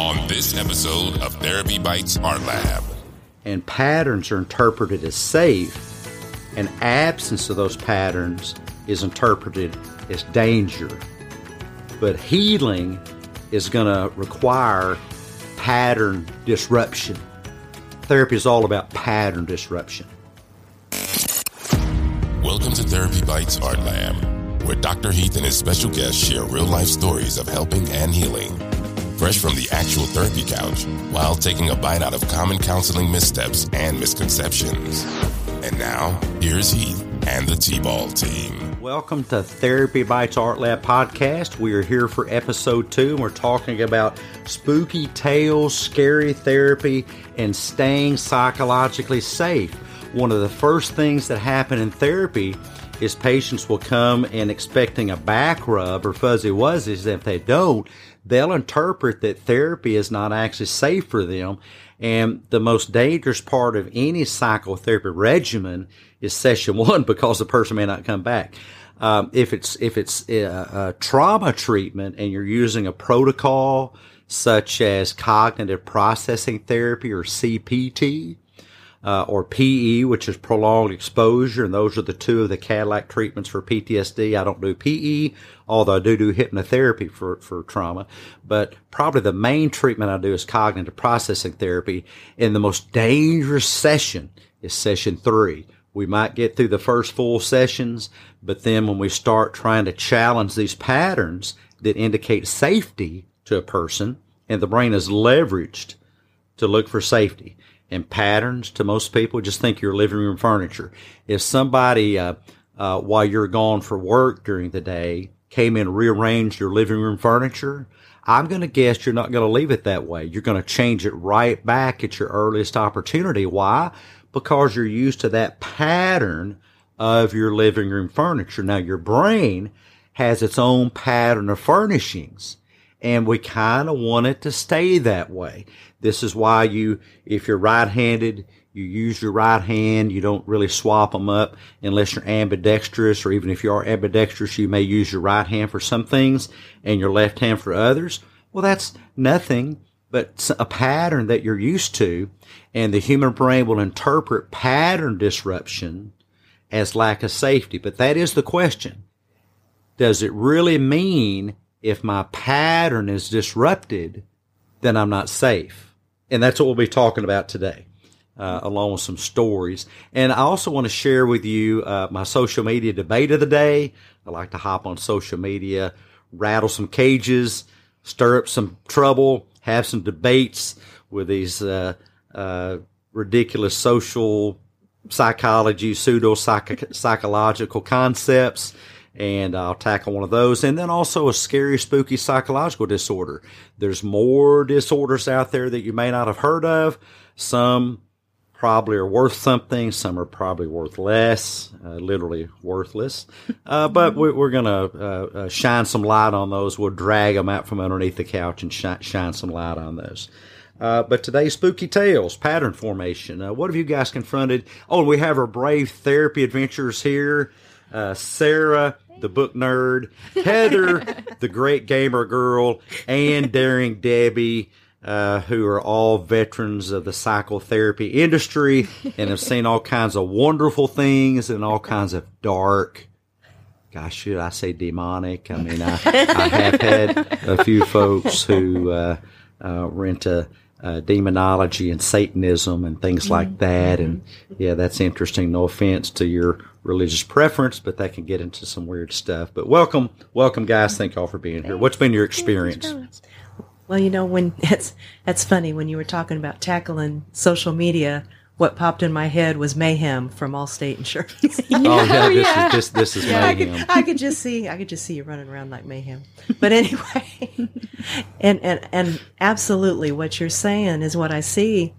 on this episode of Therapy Bites Art Lab. And patterns are interpreted as safe, and absence of those patterns is interpreted as danger. But healing is going to require pattern disruption. Therapy is all about pattern disruption. Welcome to Therapy Bites Art Lab, where Dr. Heath and his special guests share real life stories of helping and healing. Fresh from the actual therapy couch, while taking a bite out of common counseling missteps and misconceptions. And now, here's Heath and the TBAL team. Welcome to Therapy Bites Art Lab podcast. We are here for episode two, and we're talking about spooky tales, scary therapy, and staying psychologically safe. One of the first things that happen in therapy is patients will come in expecting a back rub or fuzzy wuzzies. If they don't, they'll interpret that therapy is not actually safe for them. And the most dangerous part of any psychotherapy regimen is session one because the person may not come back. Um, if it's if it's a, a trauma treatment and you're using a protocol such as cognitive processing therapy or CPT, uh, or PE, which is prolonged exposure, and those are the two of the Cadillac treatments for PTSD. I don't do PE, although I do do hypnotherapy for, for trauma. But probably the main treatment I do is cognitive processing therapy. And the most dangerous session is session three. We might get through the first full sessions, but then when we start trying to challenge these patterns that indicate safety to a person, and the brain is leveraged to look for safety and patterns to most people. Just think your living room furniture. If somebody, uh, uh, while you're gone for work during the day, came in and rearranged your living room furniture, I'm going to guess you're not going to leave it that way. You're going to change it right back at your earliest opportunity. Why? Because you're used to that pattern of your living room furniture. Now, your brain has its own pattern of furnishings and we kind of want it to stay that way. This is why you, if you're right-handed, you use your right hand. You don't really swap them up unless you're ambidextrous, or even if you are ambidextrous, you may use your right hand for some things and your left hand for others. Well, that's nothing but a pattern that you're used to. And the human brain will interpret pattern disruption as lack of safety. But that is the question. Does it really mean if my pattern is disrupted, then I'm not safe. And that's what we'll be talking about today, uh, along with some stories. And I also want to share with you uh, my social media debate of the day. I like to hop on social media, rattle some cages, stir up some trouble, have some debates with these uh, uh ridiculous social psychology, pseudo psychological concepts and I'll tackle one of those. And then also a scary, spooky psychological disorder. There's more disorders out there that you may not have heard of. Some probably are worth something. Some are probably worth less, uh, literally worthless. Uh, but we're, we're going to uh, uh, shine some light on those. We'll drag them out from underneath the couch and sh- shine some light on those. Uh, but today's spooky tales, pattern formation. Uh, what have you guys confronted? Oh, we have our brave therapy adventures here uh, Sarah, the book nerd, Heather, the great gamer girl, and Daring Debbie, uh, who are all veterans of the psychotherapy industry and have seen all kinds of wonderful things and all kinds of dark. Gosh, should I say demonic? I mean, I, I have had a few folks who uh, uh, were into uh, demonology and Satanism and things mm-hmm. like that. And yeah, that's interesting. No offense to your religious preference, but that can get into some weird stuff. But welcome, welcome, guys. Thank y'all for being here. What's been your experience? Well, you know, when it's that's funny when you were talking about tackling social media what popped in my head was mayhem from Allstate Insurance. oh yeah, this yeah. is this this is yeah, mayhem. I could, I could, just see I could just see you running around like mayhem. But anyway, and and and absolutely, what you're saying is what I see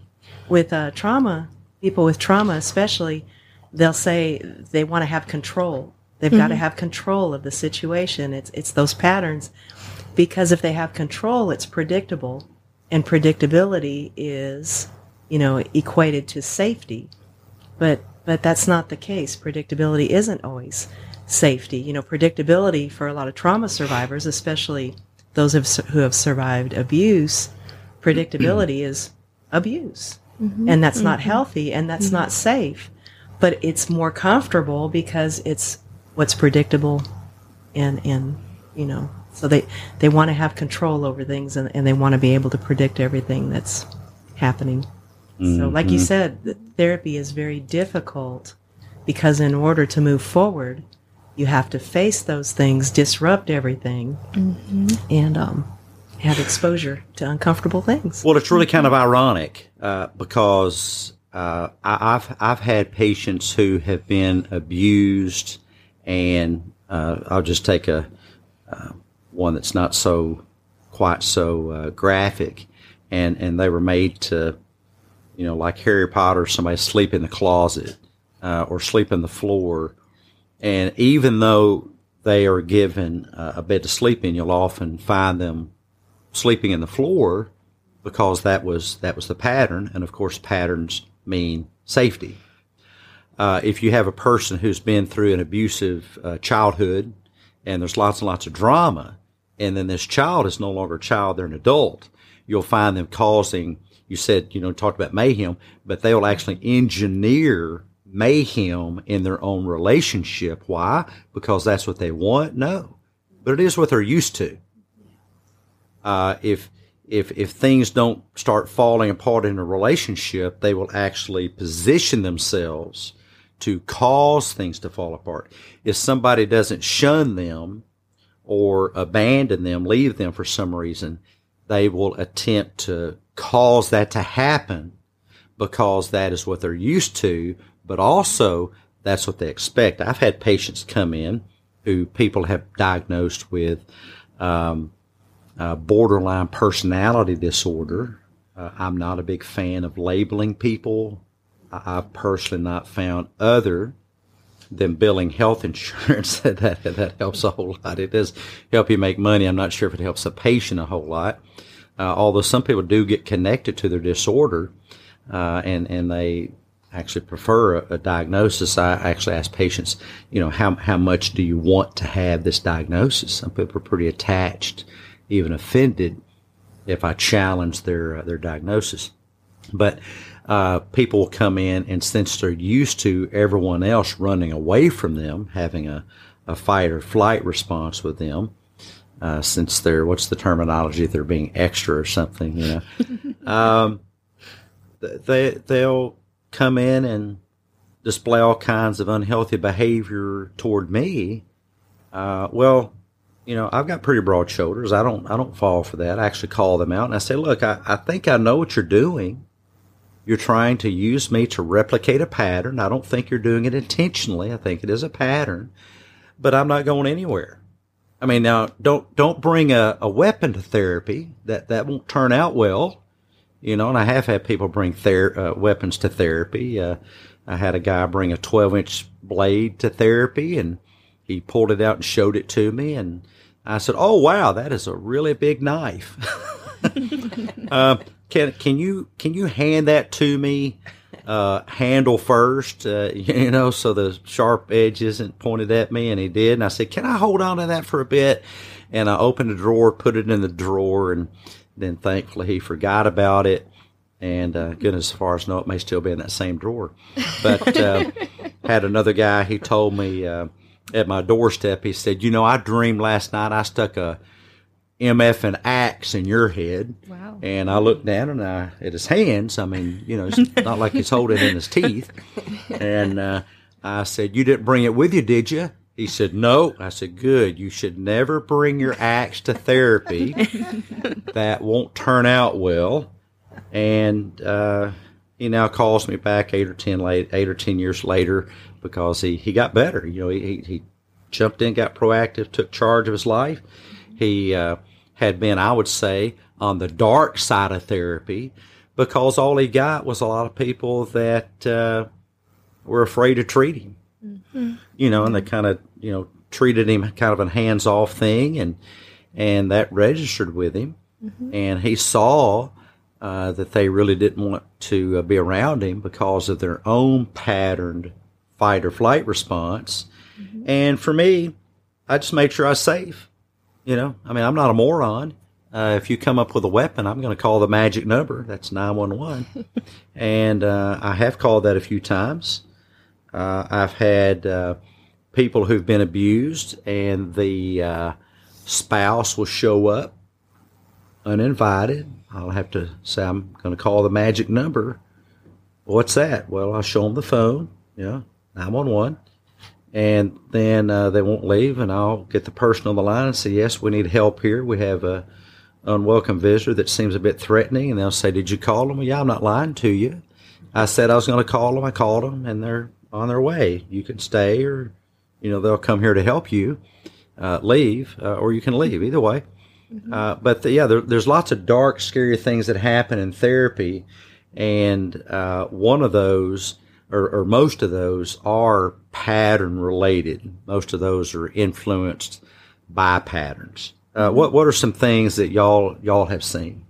with uh, trauma. People with trauma, especially, they'll say they want to have control. They've mm-hmm. got to have control of the situation. It's it's those patterns because if they have control, it's predictable, and predictability is you know, equated to safety. But but that's not the case. Predictability isn't always safety. You know, predictability for a lot of trauma survivors, especially those who have survived abuse, predictability is abuse. Mm-hmm. And that's not mm-hmm. healthy and that's mm-hmm. not safe. But it's more comfortable because it's what's predictable and and you know so they they want to have control over things and, and they want to be able to predict everything that's happening so like you said the therapy is very difficult because in order to move forward you have to face those things disrupt everything and um, have exposure to uncomfortable things. Well, it's really kind of ironic uh, because uh, I, I've I've had patients who have been abused, and uh, I'll just take a uh, one that's not so quite so uh, graphic, and and they were made to, you know, like Harry Potter, somebody sleep in the closet uh, or sleep in the floor, and even though they are given uh, a bed to sleep in, you'll often find them sleeping in the floor because that was that was the pattern, and of course patterns mean safety. Uh, if you have a person who's been through an abusive uh, childhood, and there's lots and lots of drama, and then this child is no longer a child; they're an adult. You'll find them causing. You said you know talked about mayhem, but they will actually engineer mayhem in their own relationship. Why? Because that's what they want? No, but it is what they're used to uh, if if if things don't start falling apart in a relationship, they will actually position themselves to cause things to fall apart. If somebody doesn't shun them or abandon them, leave them for some reason, they will attempt to cause that to happen because that is what they're used to, but also that's what they expect. I've had patients come in who people have diagnosed with um, uh, borderline personality disorder. Uh, I'm not a big fan of labeling people. I've personally not found other than billing health insurance that, that that helps a whole lot. It does help you make money. I'm not sure if it helps a patient a whole lot. Uh, although some people do get connected to their disorder, uh, and and they actually prefer a, a diagnosis. I actually ask patients, you know, how how much do you want to have this diagnosis? Some people are pretty attached, even offended, if I challenge their uh, their diagnosis. But uh, people will come in, and since they're used to everyone else running away from them, having a, a fight or flight response with them, uh, since they're what's the terminology? They're being extra or something, you know. um, they they'll come in and display all kinds of unhealthy behavior toward me. Uh, well, you know, I've got pretty broad shoulders. I don't I don't fall for that. I actually call them out and I say, look, I, I think I know what you're doing. You're trying to use me to replicate a pattern. I don't think you're doing it intentionally. I think it is a pattern, but I'm not going anywhere. I mean, now don't don't bring a, a weapon to therapy. That that won't turn out well. You know, and I have had people bring ther- uh, weapons to therapy. Uh, I had a guy bring a 12 inch blade to therapy, and he pulled it out and showed it to me, and I said, "Oh wow, that is a really big knife." uh, can can you can you hand that to me? Uh, handle first, uh, you know, so the sharp edge isn't pointed at me. And he did. And I said, Can I hold on to that for a bit? And I opened the drawer, put it in the drawer, and then thankfully he forgot about it. And uh, goodness, as far as I know, it may still be in that same drawer. But uh, had another guy, he told me uh, at my doorstep, he said, You know, I dreamed last night I stuck a MF and axe in your head. Wow. And I looked down and I at his hands. I mean, you know, it's not like he's holding it in his teeth. And uh, I said, "You didn't bring it with you, did you?" He said, "No." I said, "Good. You should never bring your axe to therapy. that won't turn out well." And uh, he now calls me back eight or ten late, eight or ten years later because he he got better. You know, he he jumped in, got proactive, took charge of his life. He uh, had been, I would say, on the dark side of therapy because all he got was a lot of people that uh, were afraid to treat him. You know, and they kind of, you know, treated him kind of a hands off thing, and and that registered with him, and he saw uh, that they really didn't want to uh, be around him because of their own patterned fight or flight response. And for me, I just made sure I was safe. You know, I mean, I'm not a moron. Uh, if you come up with a weapon, I'm going to call the magic number. That's 911. and uh, I have called that a few times. Uh, I've had uh, people who've been abused, and the uh, spouse will show up uninvited. I'll have to say, I'm going to call the magic number. What's that? Well, I'll show them the phone, you know, 911. And then uh, they won't leave, and I'll get the person on the line and say, Yes, we need help here. We have a unwelcome visitor that seems a bit threatening. And they'll say, Did you call them? Well, yeah, I'm not lying to you. I said I was going to call them. I called them, and they're on their way. You can stay, or, you know, they'll come here to help you uh, leave, uh, or you can leave. Either way. Mm-hmm. Uh, but the, yeah, there, there's lots of dark, scary things that happen in therapy, and uh, one of those, or, or, most of those, are pattern related. Most of those are influenced by patterns. Uh, what what are some things that y'all y'all have seen?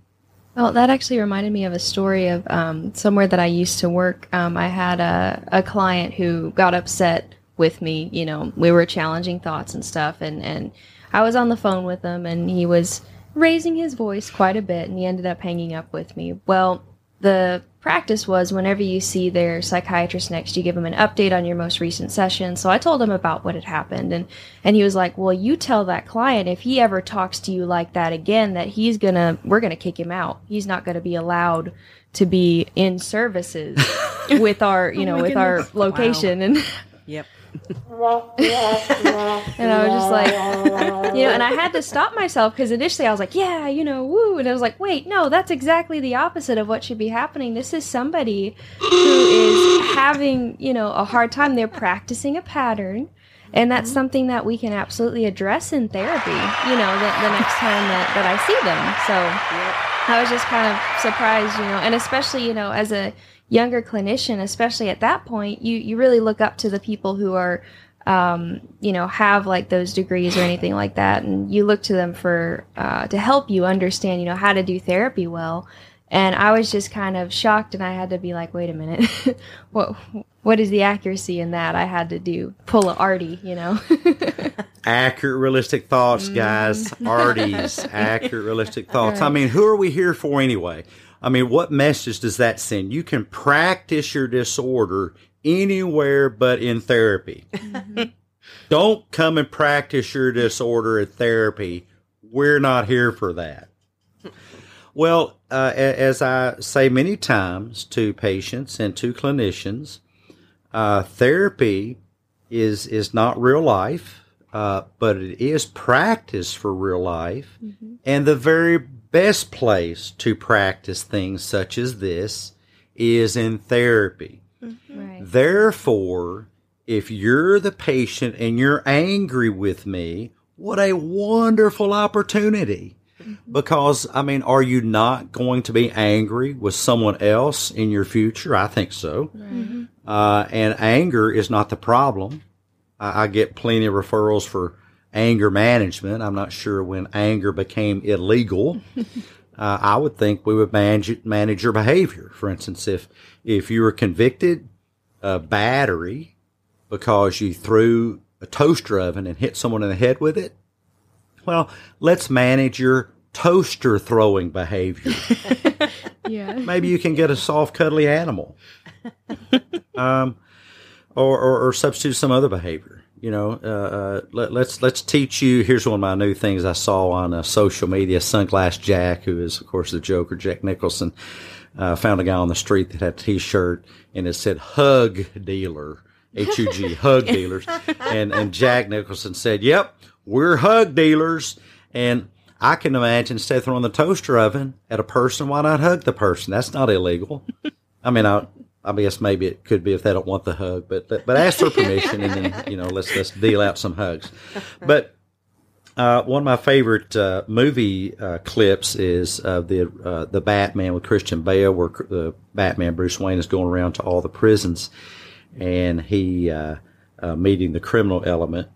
Well, that actually reminded me of a story of um, somewhere that I used to work. Um, I had a, a client who got upset with me. You know, we were challenging thoughts and stuff, and and I was on the phone with him and he was raising his voice quite a bit and he ended up hanging up with me. Well, the practice was whenever you see their psychiatrist next, you give them an update on your most recent session. So I told him about what had happened and, and he was like, well, you tell that client if he ever talks to you like that again, that he's gonna, we're gonna kick him out. He's not gonna be allowed to be in services with our, you oh know, with goodness. our location. Wow. And yep. And I was just like, you know, and I had to stop myself because initially I was like, yeah, you know, woo. And I was like, wait, no, that's exactly the opposite of what should be happening. This is somebody who is having, you know, a hard time. They're practicing a pattern. And that's mm-hmm. something that we can absolutely address in therapy, you know, the, the next time that, that I see them. So I was just kind of surprised, you know, and especially, you know, as a younger clinician, especially at that point, you you really look up to the people who are um, you know have like those degrees or anything like that, and you look to them for uh, to help you understand you know how to do therapy well. And I was just kind of shocked, and I had to be like, "Wait a minute, what what is the accuracy in that?" I had to do pull a arty, you know. accurate, realistic thoughts, guys. Mm. Arties, accurate, realistic thoughts. Right. I mean, who are we here for anyway? I mean, what message does that send? You can practice your disorder anywhere but in therapy. Mm-hmm. Don't come and practice your disorder at therapy. We're not here for that. Well, uh, as I say many times to patients and to clinicians, uh, therapy is is not real life, uh, but it is practice for real life, mm-hmm. and the very best place to practice things such as this is in therapy. Mm-hmm. Right. Therefore, if you're the patient and you're angry with me, what a wonderful opportunity. Mm-hmm. Because, I mean, are you not going to be angry with someone else in your future? I think so. Mm-hmm. Uh, and anger is not the problem. I, I get plenty of referrals for anger management. I'm not sure when anger became illegal. uh, I would think we would manage manage your behavior. For instance, if if you were convicted of battery because you threw a toaster oven and hit someone in the head with it, well, let's manage your toaster throwing behavior. yeah. Maybe you can get a soft, cuddly animal, um, or, or, or substitute some other behavior you know, uh, uh, let, us let's, let's teach you. Here's one of my new things I saw on uh, social media. Sunglass Jack, who is of course the Joker, Jack Nicholson, uh, found a guy on the street that had a T-shirt and it said "Hug Dealer." H U G, hug dealers. And, and Jack Nicholson said, Yep, we're hug dealers. And I can imagine instead of throwing the toaster oven at a person, why not hug the person? That's not illegal. I mean, I, I guess maybe it could be if they don't want the hug, but but, but ask for permission and then you know let's let's deal out some hugs. But uh, one of my favorite uh, movie uh, clips is the uh, the Batman with Christian Bale, where the Batman Bruce Wayne is going around to all the prisons, and he uh, uh, meeting the criminal element,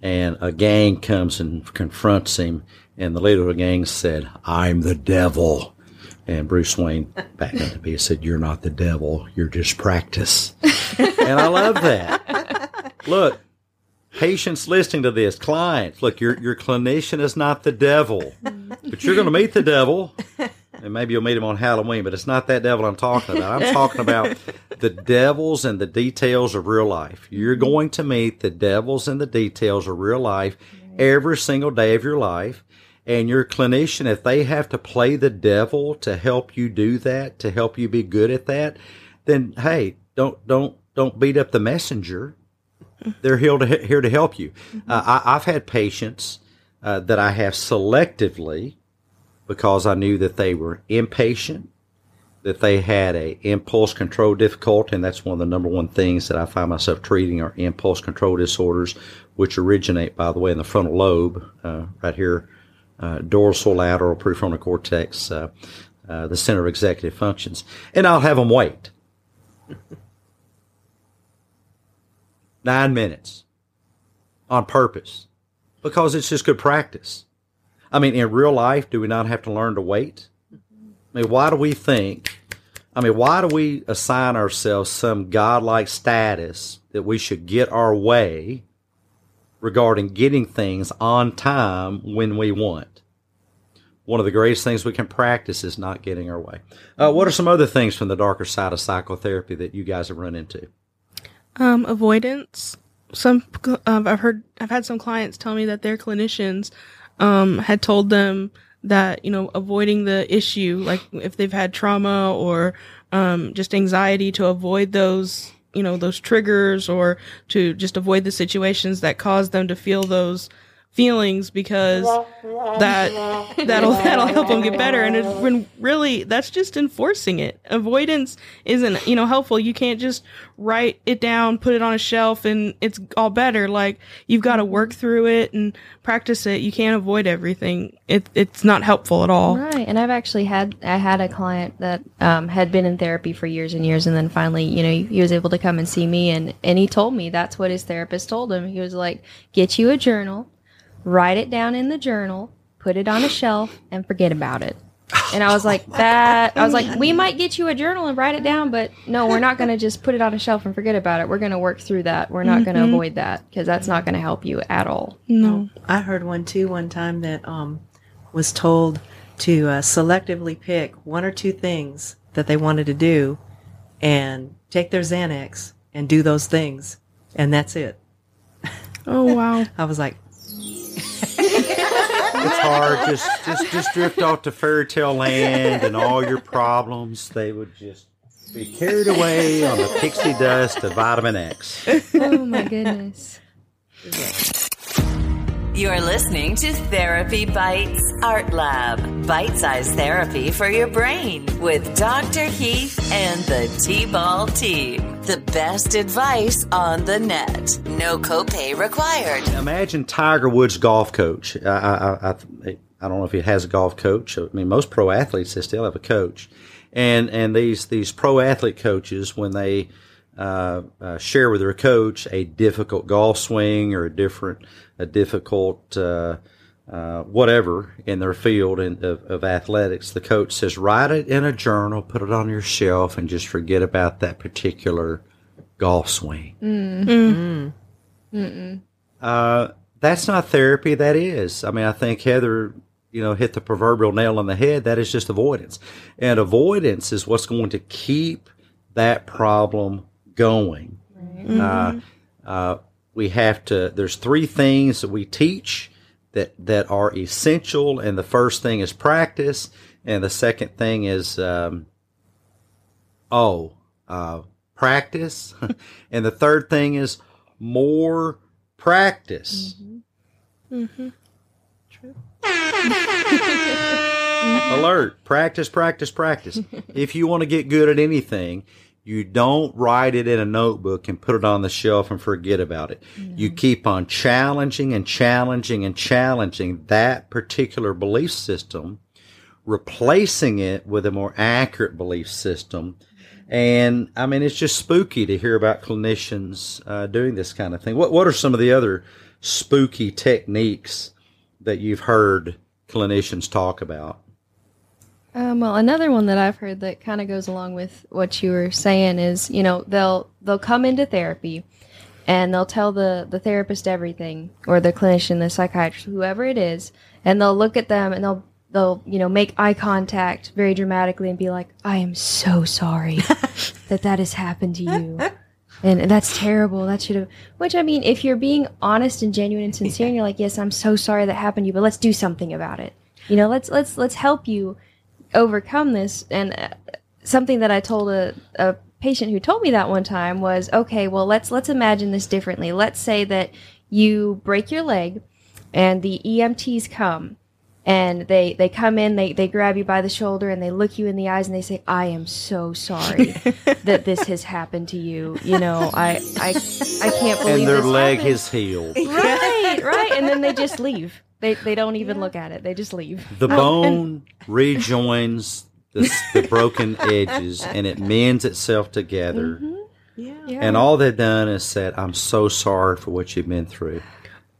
and a gang comes and confronts him, and the leader of the gang said, "I'm the devil." And Bruce Wayne back to me said, You're not the devil, you're just practice. and I love that. Look, patients listening to this, clients, look, your your clinician is not the devil, but you're going to meet the devil, and maybe you'll meet him on Halloween. But it's not that devil I'm talking about. I'm talking about the devils and the details of real life. You're going to meet the devils and the details of real life every single day of your life. And your clinician, if they have to play the devil to help you do that, to help you be good at that, then hey, don't don't don't beat up the messenger. They're here to here to help you. Uh, I, I've had patients uh, that I have selectively because I knew that they were impatient, that they had a impulse control difficulty, and that's one of the number one things that I find myself treating are impulse control disorders, which originate, by the way, in the frontal lobe, uh, right here, uh, dorsal lateral prefrontal cortex, uh, uh, the center of executive functions, and I'll have them wait nine minutes on purpose because it's just good practice. I mean, in real life, do we not have to learn to wait? I mean, why do we think? I mean, why do we assign ourselves some godlike status that we should get our way regarding getting things on time when we want? One of the greatest things we can practice is not getting our way. Uh, what are some other things from the darker side of psychotherapy that you guys have run into? Um, avoidance. Some um, I've heard I've had some clients tell me that their clinicians um, had told them that you know avoiding the issue, like if they've had trauma or um, just anxiety, to avoid those you know those triggers or to just avoid the situations that cause them to feel those feelings because that that'll that'll help them get better. And it, when really that's just enforcing it. Avoidance isn't you know helpful. You can't just write it down put it on a shelf and it's all better. Like you've got to work through it and practice it. You can't avoid everything. It, it's not helpful at all. Right, and I've actually had I had a client that um, had been in therapy for years and years, and then finally, you know, he was able to come and see me, and and he told me that's what his therapist told him. He was like, "Get you a journal, write it down in the journal, put it on a shelf, and forget about it." And I was like, "That." I was like, "We might get you a journal and write it down, but no, we're not going to just put it on a shelf and forget about it. We're going to work through that. We're not going to avoid that because that's not going to help you at all." no I heard one too one time that um, was told to uh, selectively pick one or two things that they wanted to do and take their Xanax and do those things. And that's it. oh wow I was like, It's hard. Just, just, just drift off to fairy tale land, and all your problems they would just be carried away on the pixie dust of vitamin X. Oh my goodness. You're listening to Therapy Bites Art Lab, bite sized therapy for your brain with Dr. Heath and the TBAL team. The best advice on the net. No copay required. Imagine Tiger Woods' golf coach. I, I, I, I don't know if he has a golf coach. I mean, most pro athletes they still have a coach, and and these these pro athlete coaches when they uh, uh, share with their coach a difficult golf swing or a different a difficult uh, uh, whatever in their field in, of, of athletics, the coach says, write it in a journal, put it on your shelf, and just forget about that particular golf swing. Uh, that's not therapy. That is. I mean, I think Heather, you know, hit the proverbial nail on the head. That is just avoidance, and avoidance is what's going to keep that problem going. Uh, uh, we have to. There's three things that we teach that that are essential, and the first thing is practice, and the second thing is um, oh, uh, practice, and the third thing is more practice. True. Alert! Practice, practice, practice. if you want to get good at anything, you don't write it in a notebook and put it on the shelf and forget about it. You keep on challenging and challenging and challenging that particular belief system, replacing it with a more accurate belief system. And I mean, it's just spooky to hear about clinicians uh, doing this kind of thing. What What are some of the other spooky techniques that you've heard clinicians talk about? Um, well, another one that I've heard that kind of goes along with what you were saying is, you know, they'll they'll come into therapy, and they'll tell the the therapist everything or the clinician, the psychiatrist, whoever it is, and they'll look at them and they'll they'll you know make eye contact very dramatically and be like, "I am so sorry that that has happened to you." And and that's terrible. That should have. Which I mean, if you're being honest and genuine and sincere, and you're like, "Yes, I'm so sorry that happened to you," but let's do something about it. You know, let's let's let's help you overcome this. And uh, something that I told a, a patient who told me that one time was, "Okay, well, let's let's imagine this differently. Let's say that you break your leg, and the EMTs come." and they they come in they they grab you by the shoulder and they look you in the eyes and they say i am so sorry that this has happened to you you know i i i can't believe and their this leg happened. is healed. right right and then they just leave they they don't even look at it they just leave The bone rejoins the, the broken edges and it mends itself together. Mm-hmm. Yeah. And all they've done is said, I'm so sorry for what you've been through.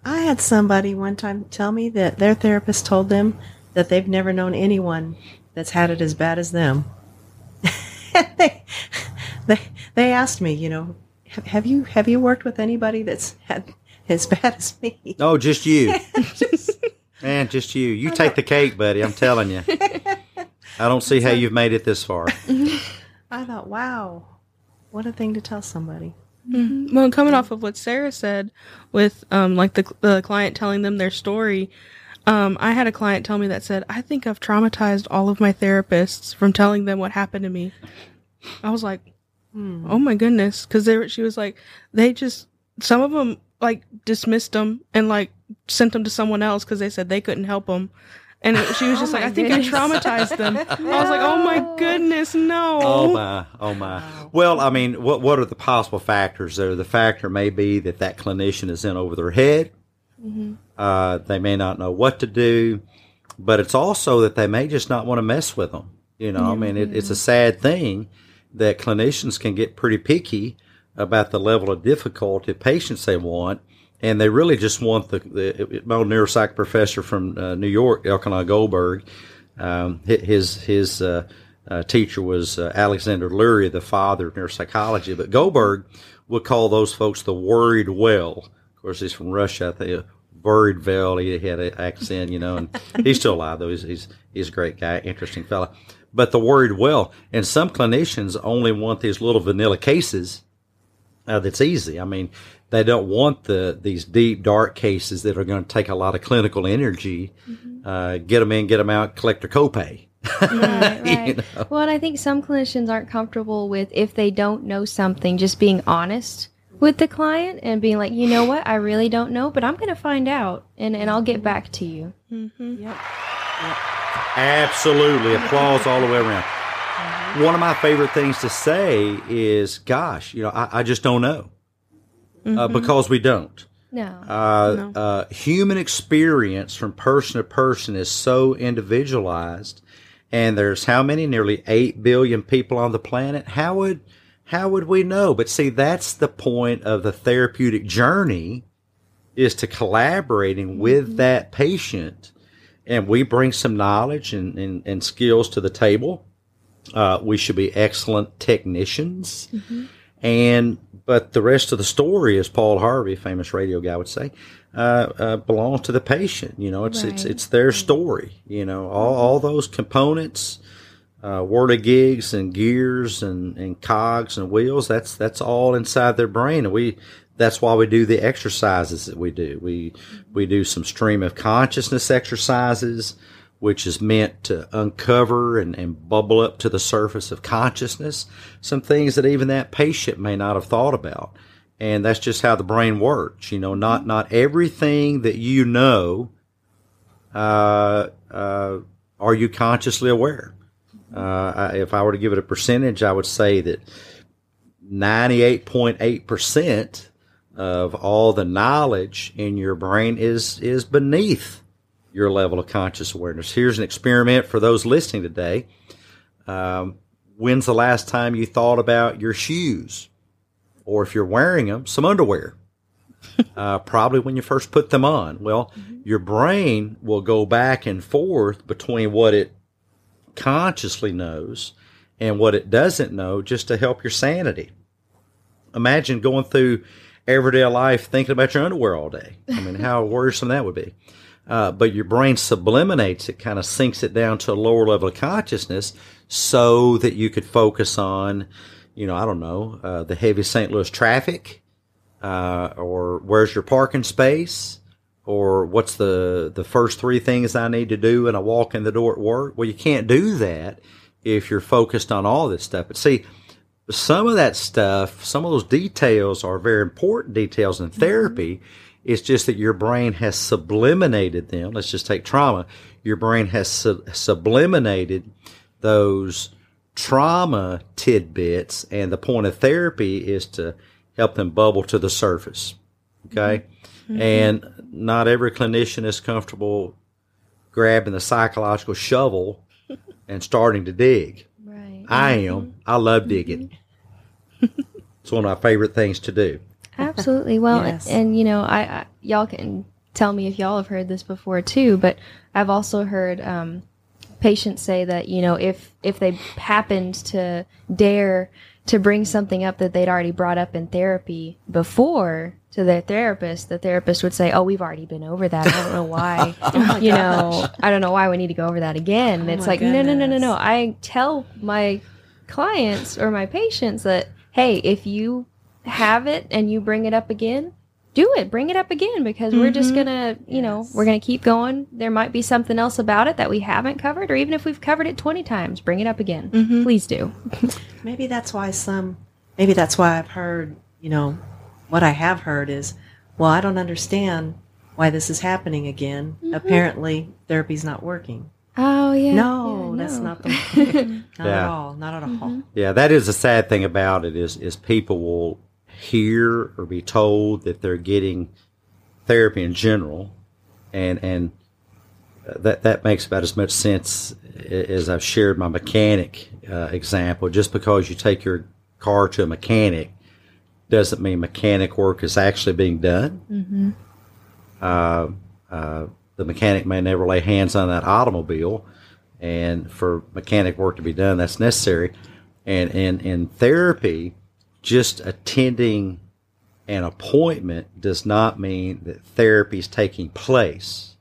I had somebody one time tell me that their therapist told them that they've never known anyone that's had it as bad as them. they, they, they asked me, you know, "Have- have you have you worked with anybody that's had as bad as me? Oh, just you. Man, just you. You take the cake, buddy. I'm telling you. I don't see how you've made it this far. I thought, wow, what a thing to tell somebody. Well, coming off of what Sarah said, with um, like the the client telling them their story, um, I had a client tell me that said, "I think I've traumatized all of my therapists from telling them what happened to me." I was like, "Oh my goodness," because they she was like, they just some of them like dismissed them and like sent them to someone else because they said they couldn't help them. And it- she was just like, I think goodness. I traumatized them. I was like, oh my goodness, no. Oh my, oh my. Well, I mean, what what are the possible factors there? The factor may be that that clinician is in over their head. Uh, they may not know what to do, but it's also that they may just not want to mess with them. You know, I mean, it, it's a sad thing that clinicians can get pretty picky about the level of difficulty patients they want, and they really just want the, the my old neuropsych professor from uh, New York, Elkhonon Goldberg. Um, his his uh, uh, teacher was uh, Alexander Luria, the father of neuropsychology. But Goldberg would call those folks the worried well. Of course, he's from Russia. I think worried well. He had an accent, you know, and he's still alive though. He's he's he's a great guy, interesting fella. But the worried well, and some clinicians only want these little vanilla cases uh, that's easy. I mean, they don't want the these deep dark cases that are going to take a lot of clinical energy. Uh, get them in, get them out, collect their copay. right, right. You know? Well, and I think some clinicians aren't comfortable with if they don't know something, just being honest with the client and being like, you know what, I really don't know, but I'm going to find out and, and I'll get back to you. Yep. Absolutely, applause all the way around. One of my favorite things to say is, "Gosh, you know, I, I just don't know," uh, because we don't. No. Uh, uh, human experience from person to person is so individualized, and there's how many? Nearly eight billion people on the planet. How would how would we know? But see, that's the point of the therapeutic journey, is to collaborating with that patient, and we bring some knowledge and, and, and skills to the table. Uh, we should be excellent technicians. And but the rest of the story, as Paul Harvey, famous radio guy, would say, uh, uh, belongs to the patient. You know, it's it's Right. it's their story. You know, all all those components, uh, gigs and gears and, and cogs and wheels. That's that's all inside their brain, and we. That's why we do the exercises that we do. We we do some stream of consciousness exercises, which is meant to uncover and, and bubble up to the surface of consciousness some things that even that patient may not have thought about. And that's just how the brain works. You know, not not everything that you know uh, uh, are you consciously aware. Uh, I- if I were to give it a percentage, I would say that 98.8% of all the knowledge in your brain is is beneath your level of conscious awareness. Here's an experiment for those listening today. Um, when's the last time you thought about your shoes? Or if you're wearing them, some underwear. uh, probably when you first put them on. Well, your brain will go back and forth between what it consciously knows and what it doesn't know just to help your sanity. Imagine going through everyday life thinking about your underwear all day. I mean, how worrisome that would be. Uh, but your brain sublimates it, kind of sinks it down to a lower level of consciousness so that you could focus on, you know, I don't know, uh, the heavy St. Louis traffic, uh, or where's your parking space, or what's the, the first three things I need to do when I walk in the door at work. Well, you can't do that if you're focused on all this stuff. But see, some of that stuff, some of those details are very important details in therapy. It's just that your brain has subliminated them. Let's just take trauma. Your brain has sub- subliminated those trauma tidbits, and the point of therapy is to help them bubble to the surface. Okay. Mm-hmm. Mm-hmm. And not every clinician is comfortable grabbing the psychological shovel and starting to dig. Right. I am. Mm-hmm. I love digging. it's one of my favorite things to do. Absolutely. Well, Yes. and you know, I, I y'all can tell me if y'all have heard this before too, but I've also heard um, patients say that you know if if they happened to dare to bring something up that they'd already brought up in therapy before to their therapist, the therapist would say, "Oh, we've already been over that. I don't know why. you know, I don't know why we need to go over that again." Oh it's like, no, no, no, no, no. I tell my clients or my patients that, hey, if you have it and you bring it up again, do it. Bring it up again because we're just mm-hmm. gonna, you know, we're gonna keep going. There might be something else about it that we haven't covered, or even if we've covered it twenty times, bring it up again. Mm-hmm. Please do. Maybe that's why some, maybe that's why I've heard, you know, what I have heard is, well, I don't understand why this is happening again. Mm-hmm. Apparently, therapy's not working. Oh yeah. No, yeah, that's no. not the, not at Yeah. all, not at all. Yeah, that is the sad thing about it is is people will hear or be told that they're getting therapy in general, and and that that makes about as much sense as I've shared my mechanic uh, example. Just because you take your car to a mechanic doesn't mean mechanic work is actually being done. Uh, uh, the mechanic may never lay hands on that automobile, and for mechanic work to be done, that's necessary. And in in therapy, just attending an appointment does not mean that therapy is taking place.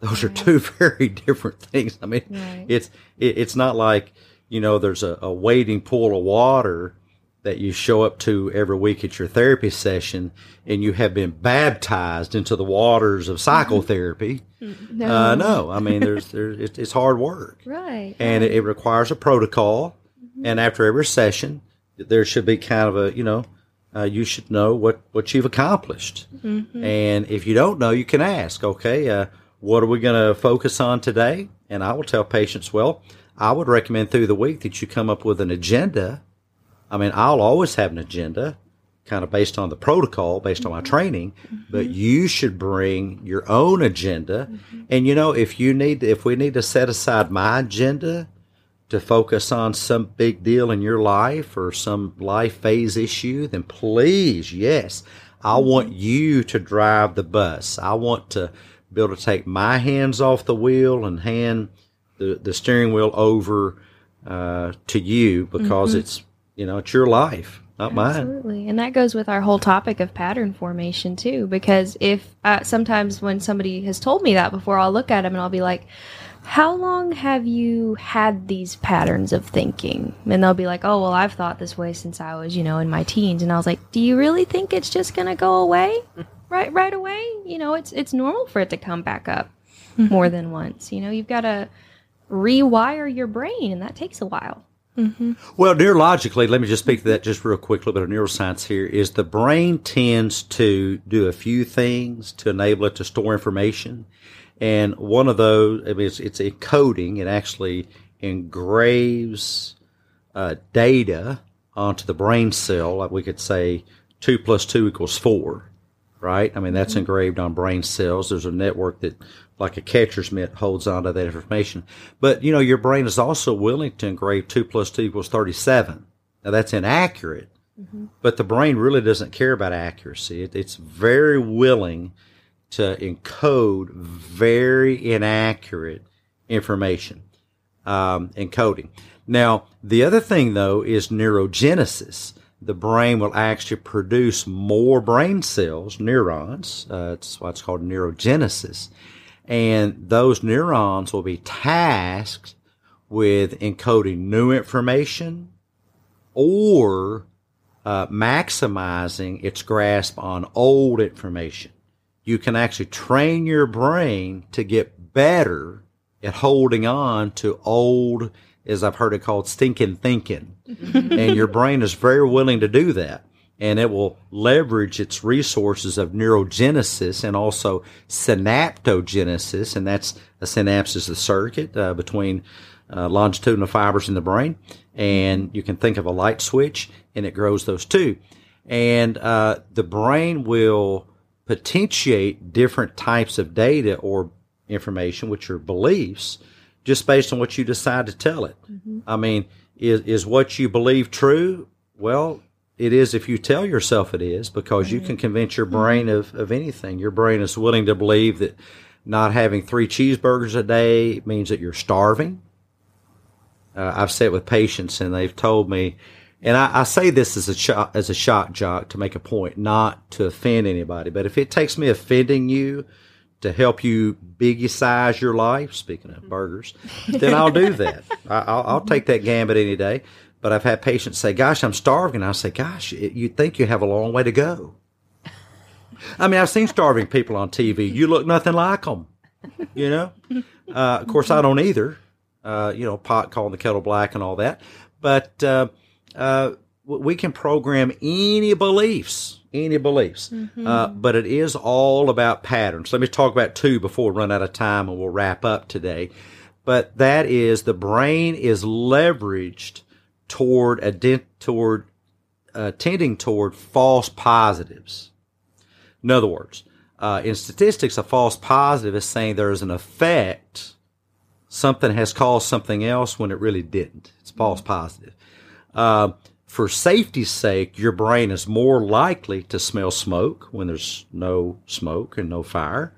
Those are two very different things. I mean, Right. it's it, it's not like you know there's a, a waiting pool of water that you show up to every week at your therapy session, and you have been baptized into the waters of psychotherapy. Mm-hmm. Mm-hmm. Uh, no. Uh, no, I mean there's there's it's, it's hard work Right. and it, it requires a protocol. Mm-hmm. And after every session, there should be kind of a you know, uh, you should know what what you've accomplished. And if you don't know, you can ask. Okay, uh, what are we going to focus on today? And I will tell patients, well, I would recommend through the week that you come up with an agenda. I mean, I'll always have an agenda, kind of based on the protocol, based on my training, but you should bring your own agenda. And you know, if you need, if we need to set aside my agenda to focus on some big deal in your life or some life phase issue, then please, yes, I want you to drive the bus. I want to be able to take my hands off the wheel and hand the, the steering wheel over uh, to you because it's you know it's your life, not mine. Absolutely. And that goes with our whole topic of pattern formation, too. Because if uh, sometimes when somebody has told me that before, I'll look at them and I'll be like, How long have you had these patterns of thinking? And they'll be like, Oh, well, I've thought this way since I was, you know, in my teens. And I was like, Do you really think it's just going to go away? Right, right away? You know, it's it's normal for it to come back up mm-hmm. more than once. You know, you've got to rewire your brain, and that takes a while. Mm-hmm. Well, neurologically, let me just speak to that just real quick. A little bit of neuroscience here is the brain tends to do a few things to enable it to store information, and one of those, I mean, it's, it's encoding. It actually engraves uh, data onto the brain cell. Like we could say, two plus two equals four, right? I mean, that's engraved on brain cells. There's a network that, like a catcher's mitt, holds onto that information. But, you know, your brain is also willing to engrave two plus two equals 37. Now, that's inaccurate, but the brain really doesn't care about accuracy. It, it's very willing to encode very inaccurate information um, encoding. Now, the other thing though is neurogenesis. the brain will actually produce more brain cells, neurons. Uh, it's called neurogenesis. And those neurons will be tasked with encoding new information or uh, maximizing its grasp on old information. You can actually train your brain to get better at holding on to old, as I've heard it called, stinking thinking. and your brain is very willing to do that. And it will leverage its resources of neurogenesis and also synaptogenesis. And that's a synapse is the circuit uh, between uh, longitudinal fibers in the brain. And you can think of a light switch and it grows those two. And uh, the brain will potentiate different types of data or information, which are beliefs, just based on what you decide to tell it. Mm-hmm. I mean, is is what you believe true? Well, it is if you tell yourself it is, because right. you can convince your brain mm-hmm. of, of anything. Your brain is willing to believe that not having three cheeseburgers a day means that you're starving. Uh, I've sat with patients and they've told me, and I, I say this as a shot, as a shock jock to make a point, not to offend anybody. But if it takes me offending you to help you biggie size your life, speaking of burgers, then I'll do that. I, will I'll take that gambit any day. But I've had patients say, "Gosh, I'm starving." I say, "Gosh, you think you have a long way to go." I mean, I've seen starving people on TV. You look nothing like them. You know. Uh, of course, I don't either. Uh, you know, pot calling the kettle black and all that. But uh, uh we can program any beliefs any beliefs. Mm-hmm. Uh, but it is all about patterns. Let me talk about two before we run out of time and we'll wrap up today. But that is the brain is leveraged toward a dent toward uh, tending toward false positives. In other words, uh, in statistics, a false positive is saying there is an effect. Something has caused something else when it really didn't. It's false positive. Uh, for safety's sake, your brain is more likely to smell smoke when there's no smoke and no fire.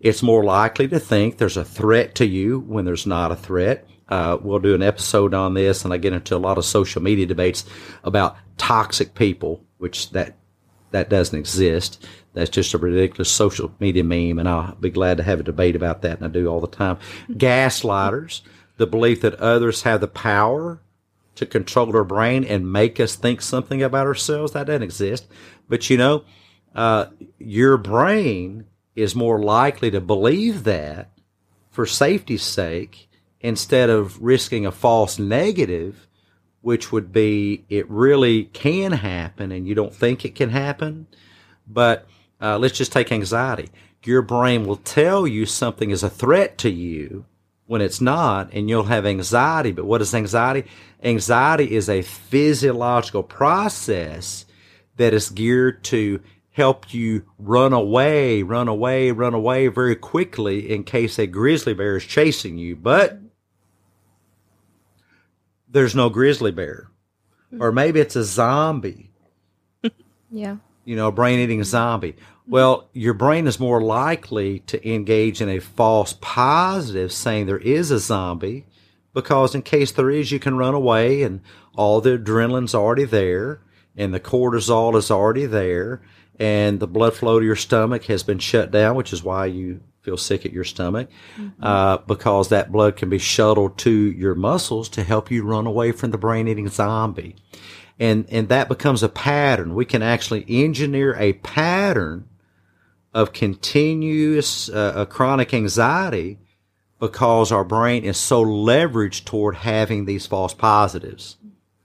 It's more likely to think there's a threat to you when there's not a threat. Uh, we'll do an episode on this, and I get into a lot of social media debates about toxic people, which that that doesn't exist. That's just a ridiculous social media meme, and I'll be glad to have a debate about that, and I do all the time. Gaslighters, the belief that others have the power to control our brain and make us think something about ourselves. That doesn't exist. But you know, uh, your brain is more likely to believe that for safety's sake instead of risking a false negative, which would be it really can happen and you don't think it can happen. But uh, let's just take anxiety. Your brain will tell you something is a threat to you when it's not, and you'll have anxiety. But what is anxiety? Anxiety is a physiological process that is geared to help you run away, run away, run away very quickly in case a grizzly bear is chasing you. But there's no grizzly bear. Or maybe it's a zombie. yeah. You know, a brain eating zombie. Well, your brain is more likely to engage in a false positive saying there is a zombie because in case there is, you can run away and all the adrenaline's already there and the cortisol is already there and the blood flow to your stomach has been shut down, which is why you feel sick at your stomach, mm-hmm. uh, because that blood can be shuttled to your muscles to help you run away from the brain eating zombie. And, and that becomes a pattern. We can actually engineer a pattern of continuous uh, chronic anxiety because our brain is so leveraged toward having these false positives,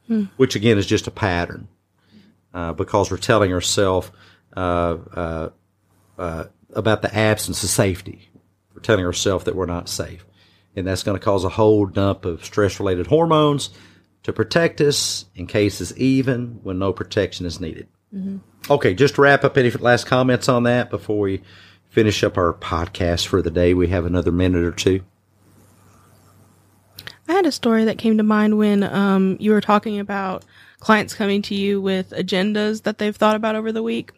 hmm. which again is just a pattern uh, because we're telling ourselves uh, uh, uh, about the absence of safety. We're telling ourselves that we're not safe. And that's going to cause a whole dump of stress related hormones to protect us in cases even when no protection is needed. Mm-hmm. Okay, just wrap up. Any last comments on that before we finish up our podcast for the day? We have another minute or two. I had a story that came to mind when um, you were talking about clients coming to you with agendas that they've thought about over the week.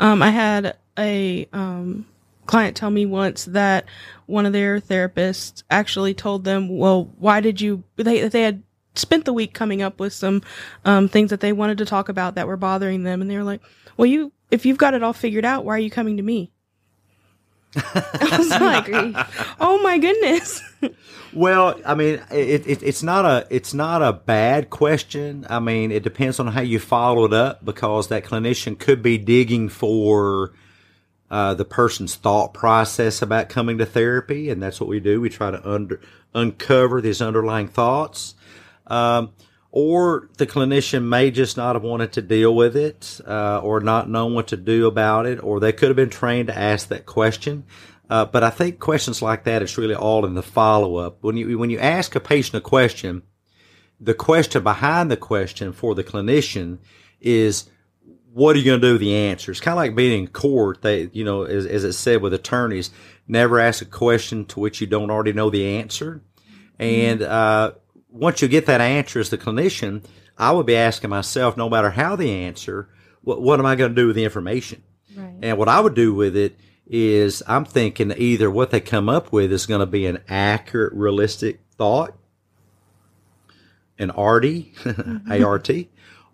Um, I had a um, client tell me once that one of their therapists actually told them, "Well, why did you?" They they had spent the week coming up with some um, things that they wanted to talk about that were bothering them, and they were like, "Well, you if you've got it all figured out, why are you coming to me?" I was like, "Oh my goodness." Well, I mean, it, it, it's not a it's not a bad question. I mean, it depends on how you follow it up because that clinician could be digging for uh, the person's thought process about coming to therapy, and that's what we do. We try to under uncover these underlying thoughts. Um, or the clinician may just not have wanted to deal with it, uh, or not known what to do about it, or they could have been trained to ask that question. Uh, but I think questions like that, it's really all in the follow up. When you, when you ask a patient a question, the question behind the question for the clinician is, what are you going to do with the answer? It's kind of like being in court. They, you know, as, as it said with attorneys, never ask a question to which you don't already know the answer. And, uh, once you get that answer as the clinician, I would be asking myself, no matter how the answer, what, what am I going to do with the information? Right. And what I would do with it is I'm thinking either what they come up with is going to be an accurate, realistic thought, an RD, mm-hmm. ART,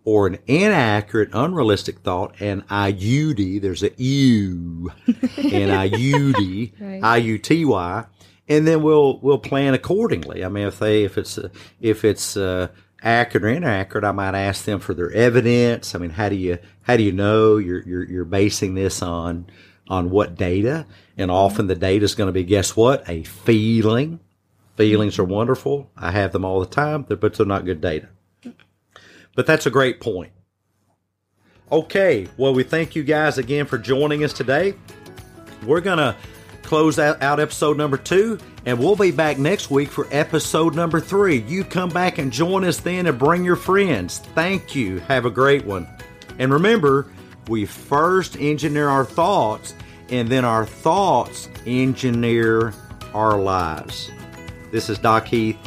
or an inaccurate, unrealistic thought, an IUD. There's a U, an IUD, Right. IUTY, and then we'll we'll plan accordingly. I mean, if they if it's uh, if it's uh, accurate or inaccurate, I might ask them for their evidence. I mean, how do you how do you know you're you're, you're basing this on on what data? And often the data is going to be guess what? A feeling. Feelings are wonderful. I have them all the time, but they're not good data. But that's a great point. Okay, well, we thank you guys again for joining us today. We're going to close out, out episode number two, and we'll be back next week for episode number three. You come back and join us then and bring your friends. Thank you. Have a great one. And remember, we first engineer our thoughts, and then our thoughts engineer our lives. This is Doc Heath.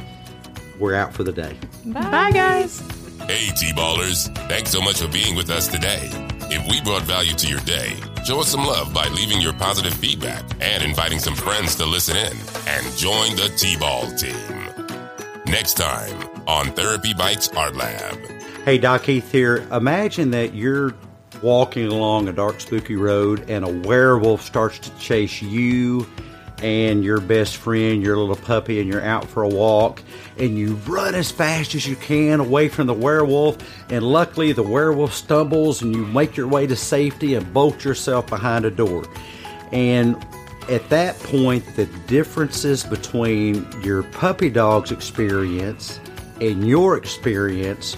We're out for the day. Bye, guys. Hey, TBALers. Thanks so much for being with us today. If we brought value to your day, show us some love by leaving your positive feedback and inviting some friends to listen in and join the TBAL team. Next time on Therapy Bites Art Lab. Hey, Doc Heath here. Imagine that you're walking along a dark, spooky road and a werewolf starts to chase you and your best friend, your little puppy, and you're out for a walk and you run as fast as you can away from the werewolf. And luckily, the werewolf stumbles and you make your way to safety and bolt yourself behind a door. And at that point, the differences between your puppy dog's experience and your experience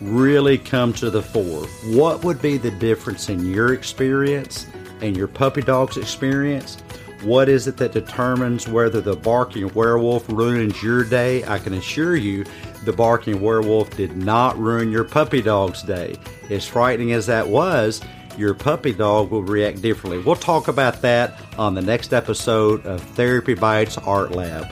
really come to the fore. What would be the difference in your experience and your puppy dog's experience? What is it that determines whether the barking werewolf ruins your day? I can assure you the barking werewolf did not ruin your puppy dog's day. As frightening as that was, your puppy dog will react differently. We'll talk about that on the next episode of Therapy Bites Art Lab.